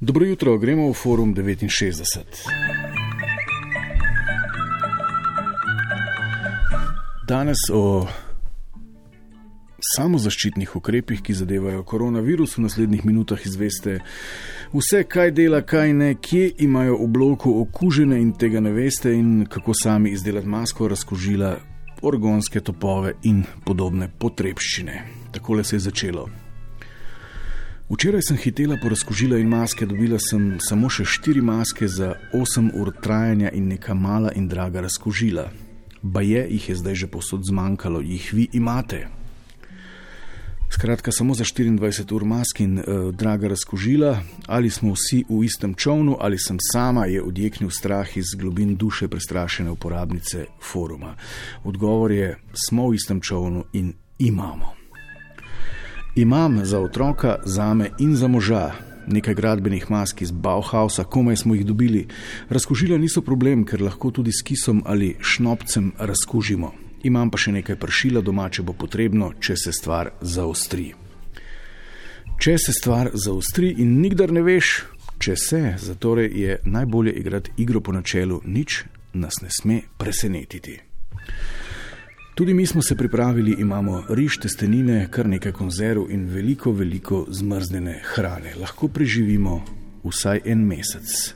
Dobro jutro, gremo v forum 69. Danes o samozaščitnih ukrepih, ki zadevajo koronavirus, v naslednjih minutah izveste vse, kaj dela, kaj ne, kje imajo v bloku okužene in tega ne veste, in kako sami izdelati masko, razkožila, orgonske topove in podobne potrebščine. Takole se je začelo. Včeraj sem hitela po razkožila in maske, dobila sem samo še štiri maske za 8 ur trajanja in neka mala in draga razkožila. Baje jih je zdaj že posod zmanjkalo, jih vi imate. Skratka, samo za 24 ur mask in uh, draga razkožila, ali smo vsi v istem čovnu, ali sem sama, je odjeknil strah iz globin duše prestrašene uporabnice foruma. Odgovor je: smo v istem čovnu in imamo. Imam za otroka, za me in za moža nekaj gradbenih mask iz Bauhausa, komaj smo jih dobili. Razkožila niso problem, ker lahko tudi s kisom ali šnopcem razkožimo imam pa še nekaj pršila doma, če bo potrebno, če se stvar zaostri. Če se stvar zaostri in nikdar ne veš, če se, zato je najbolje igrati igro po načelu, nič nas ne sme presenetiti. Tudi mi smo se pripravili, imamo riž, testenine, kar nekaj konzerv in veliko, veliko zmrznjene hrane. Lahko preživimo vsaj en mesec.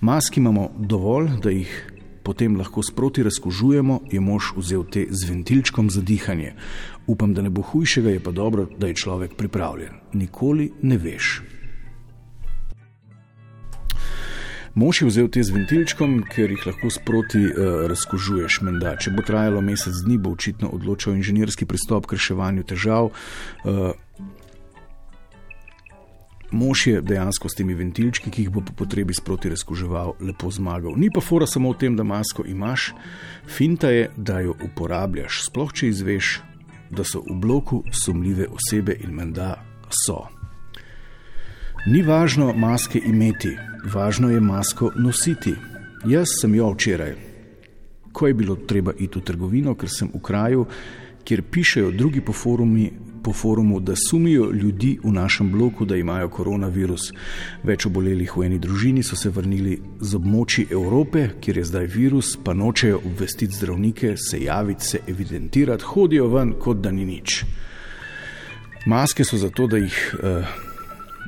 Maski imamo dovolj, da jih potem lahko sproti razkožujemo, je mož vzel te z ventilčkom za dihanje. Upam, da ne bo hujšega, je pa dobro, da je človek pripravljen. Nikoli ne veš. Mož je vzel te z ventilčkom, ker jih lahko sproti uh, razkožuješ. Menda. Če bo trajalo mesec dni, bo očitno odločal inženirski pristop k reševanju težav. Uh, Mož je dejansko s temi ventilčki, ki jih bo po potrebi sproti razkoževal, lepo zmagal. Ni pa fora samo v tem, da masko imaš, finta je, da jo uporabljaš, sploh če izveš, da so v bloku sumljive osebe in menda so. Ni važno maske imeti, važno je masko nositi. Jaz sem jo včeraj, ko je bilo treba iti v trgovino, ker sem v kraju, kjer pišejo drugi po forumi, po forumu, da sumijo ljudi v našem bloku, da imajo koronavirus. Več obolelih v eni družini so se vrnili z območji Evrope, kjer je zdaj virus, pa nočejo obvestiti zdravnike, se javiti, se evidentirati, hodijo ven, kot da ni nič. Maske so zato, da, jih, eh,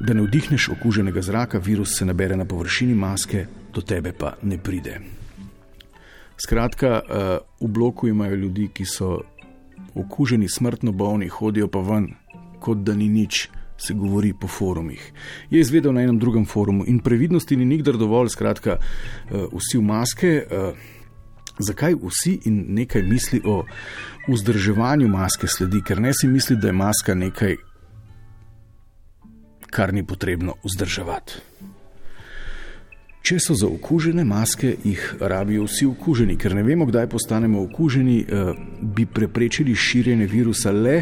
da ne vdihneš okuženega zraka, virus se nabere na površini maske, do tebe pa ne pride. Skratka, eh, v bloku imajo ljudi, ki so okuženi, smrtno bolni, hodijo pa ven, kot da ni nič, se govori po forumih. Je izvedel na enem drugem forumu in previdnosti ni nikdar dovolj, skratka, uh, vsi v maske. Uh, Zakaj vsi in nekaj misli o vzdrževanju maske sledi, ker ne si misli, da je maska nekaj, kar ni potrebno vzdrževati. Če so za okužene maske, jih rabijo vsi okuženi, ker ne vemo, kdaj postanemo okuženi, eh, bi preprečili širjenje virusa le,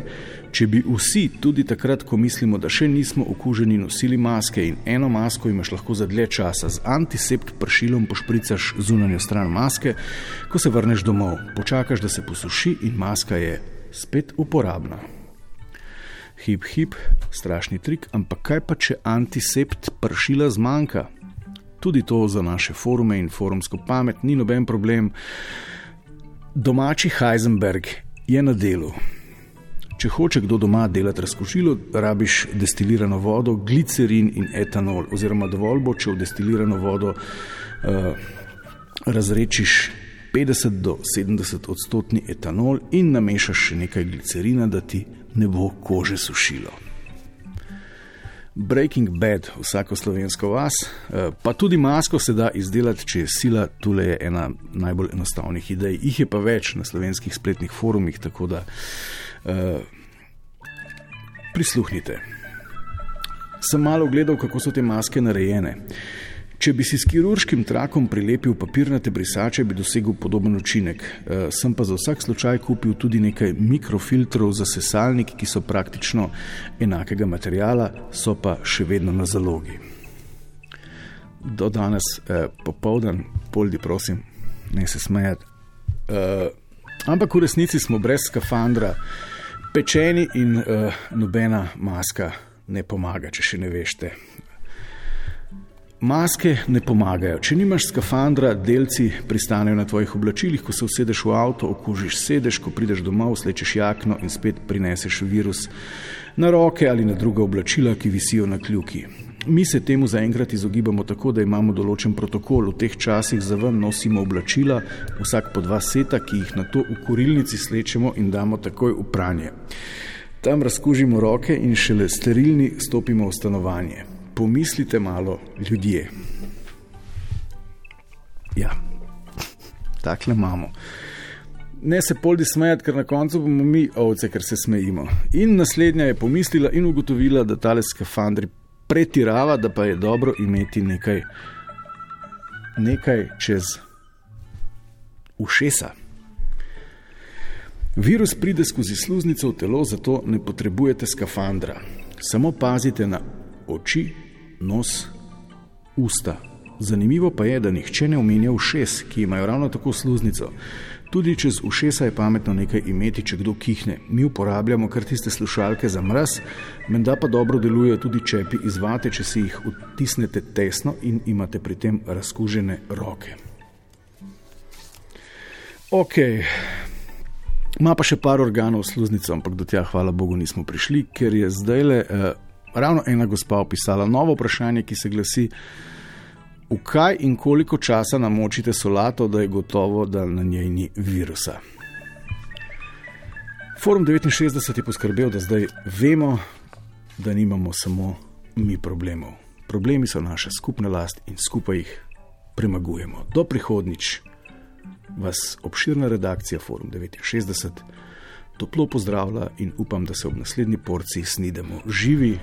če bi vsi, tudi takrat, ko mislimo, da še nismo okuženi, nosili maske in eno masko imaš lahko za dlje časa, z antisept pršilom pošpricaš zunanjo stran maske, ko se vrneš domov, počakaš, da se posuši in maska je spet uporabna. Hip, hip, strašni trik, ampak kaj pa, če antisept pršila zmanjka? tudi to za naše forume in forumsko pamet ni noben problem. Domači Heisenberg je na delu. Če hoče kdo doma delati razkošilo, rabiš destilirano vodo, glicerin in etanol, oziroma dovolj bo, če v destilirano vodo uh, razrečiš 50 do 70 odstotni etanol in namešaš še nekaj glicerina, da ti ne bo kože sušilo. Breaking Bad, vsako slovensko vas, eh, pa tudi masko se da izdelati, če je sila, tule je ena najbolj enostavnih idej. Ih je pa več na slovenskih spletnih forumih, tako da uh, prisluhnite. Sem malo gledal, kako so te maske narejene. Če bi si s kirurškim trakom prilepil papirnate brisače, bi dosegel podoben učinek. E, sem pa za vsak slučaj kupil tudi nekaj mikrofiltrov za sesalnik, ki so praktično enakega materijala, so pa še vedno na zalogi. Do danes, e, popoldan, poldi, prosim, ne se smejati. E, ampak v resnici smo brez skafandra, pečeni in e, nobena maska ne pomaga, če še ne veste. Maske ne pomagajo. Če nimaš skafandra, delci pristanejo na tvojih oblačilih, ko se usedeš v avto, okužiš sedež, ko prideš domov, slečeš jakno in spet prineseš virus na roke ali na druga oblačila, ki visijo na kljuki. Mi se temu zaenkrat izogibamo tako, da imamo določen protokol. V teh časih za ven nosimo oblačila, vsak po dva seta, ki jih na to v kurilnici slečemo in damo takoj v pranje. Tam razkužimo roke in šele sterilni stopimo v stanovanje pomislite malo, ljudje. Ja, tako imamo. Ne se poldi smejati, ker na koncu bomo mi ovce, ker se smejimo. In naslednja je pomislila in ugotovila, da tale skafandri pretirava, da pa je dobro imeti nekaj, nekaj čez ušesa. Virus pride skozi sluznico v telo, zato ne potrebujete skafandra. Samo pazite na oči, nos, usta. Zanimivo pa je, da nihče ne omenja ušes, ki imajo ravno tako sluznico. Tudi čez ušesa je pametno nekaj imeti, če kdo kihne. Mi uporabljamo kar tiste slušalke za mraz, menda pa dobro delujejo tudi čepi iz vate, če si jih utisnete tesno in imate pri tem razkužene roke. Ok, ima pa še par organov sluznico, ampak do tja, hvala Bogu, nismo prišli, ker je zdaj le. Uh, ravno ena gospa opisala novo vprašanje, ki se glasi: V kaj in koliko časa namočite solato, da je gotovo, da na njej ni virusa? Forum 69 je poskrbel, da zdaj vemo, da nimamo samo mi problemov. Problemi so naša skupna last in skupaj jih premagujemo. Do prihodnič vas obširna redakcija Forum 69 toplo pozdravlja in upam, da se ob naslednji porciji snidemo živi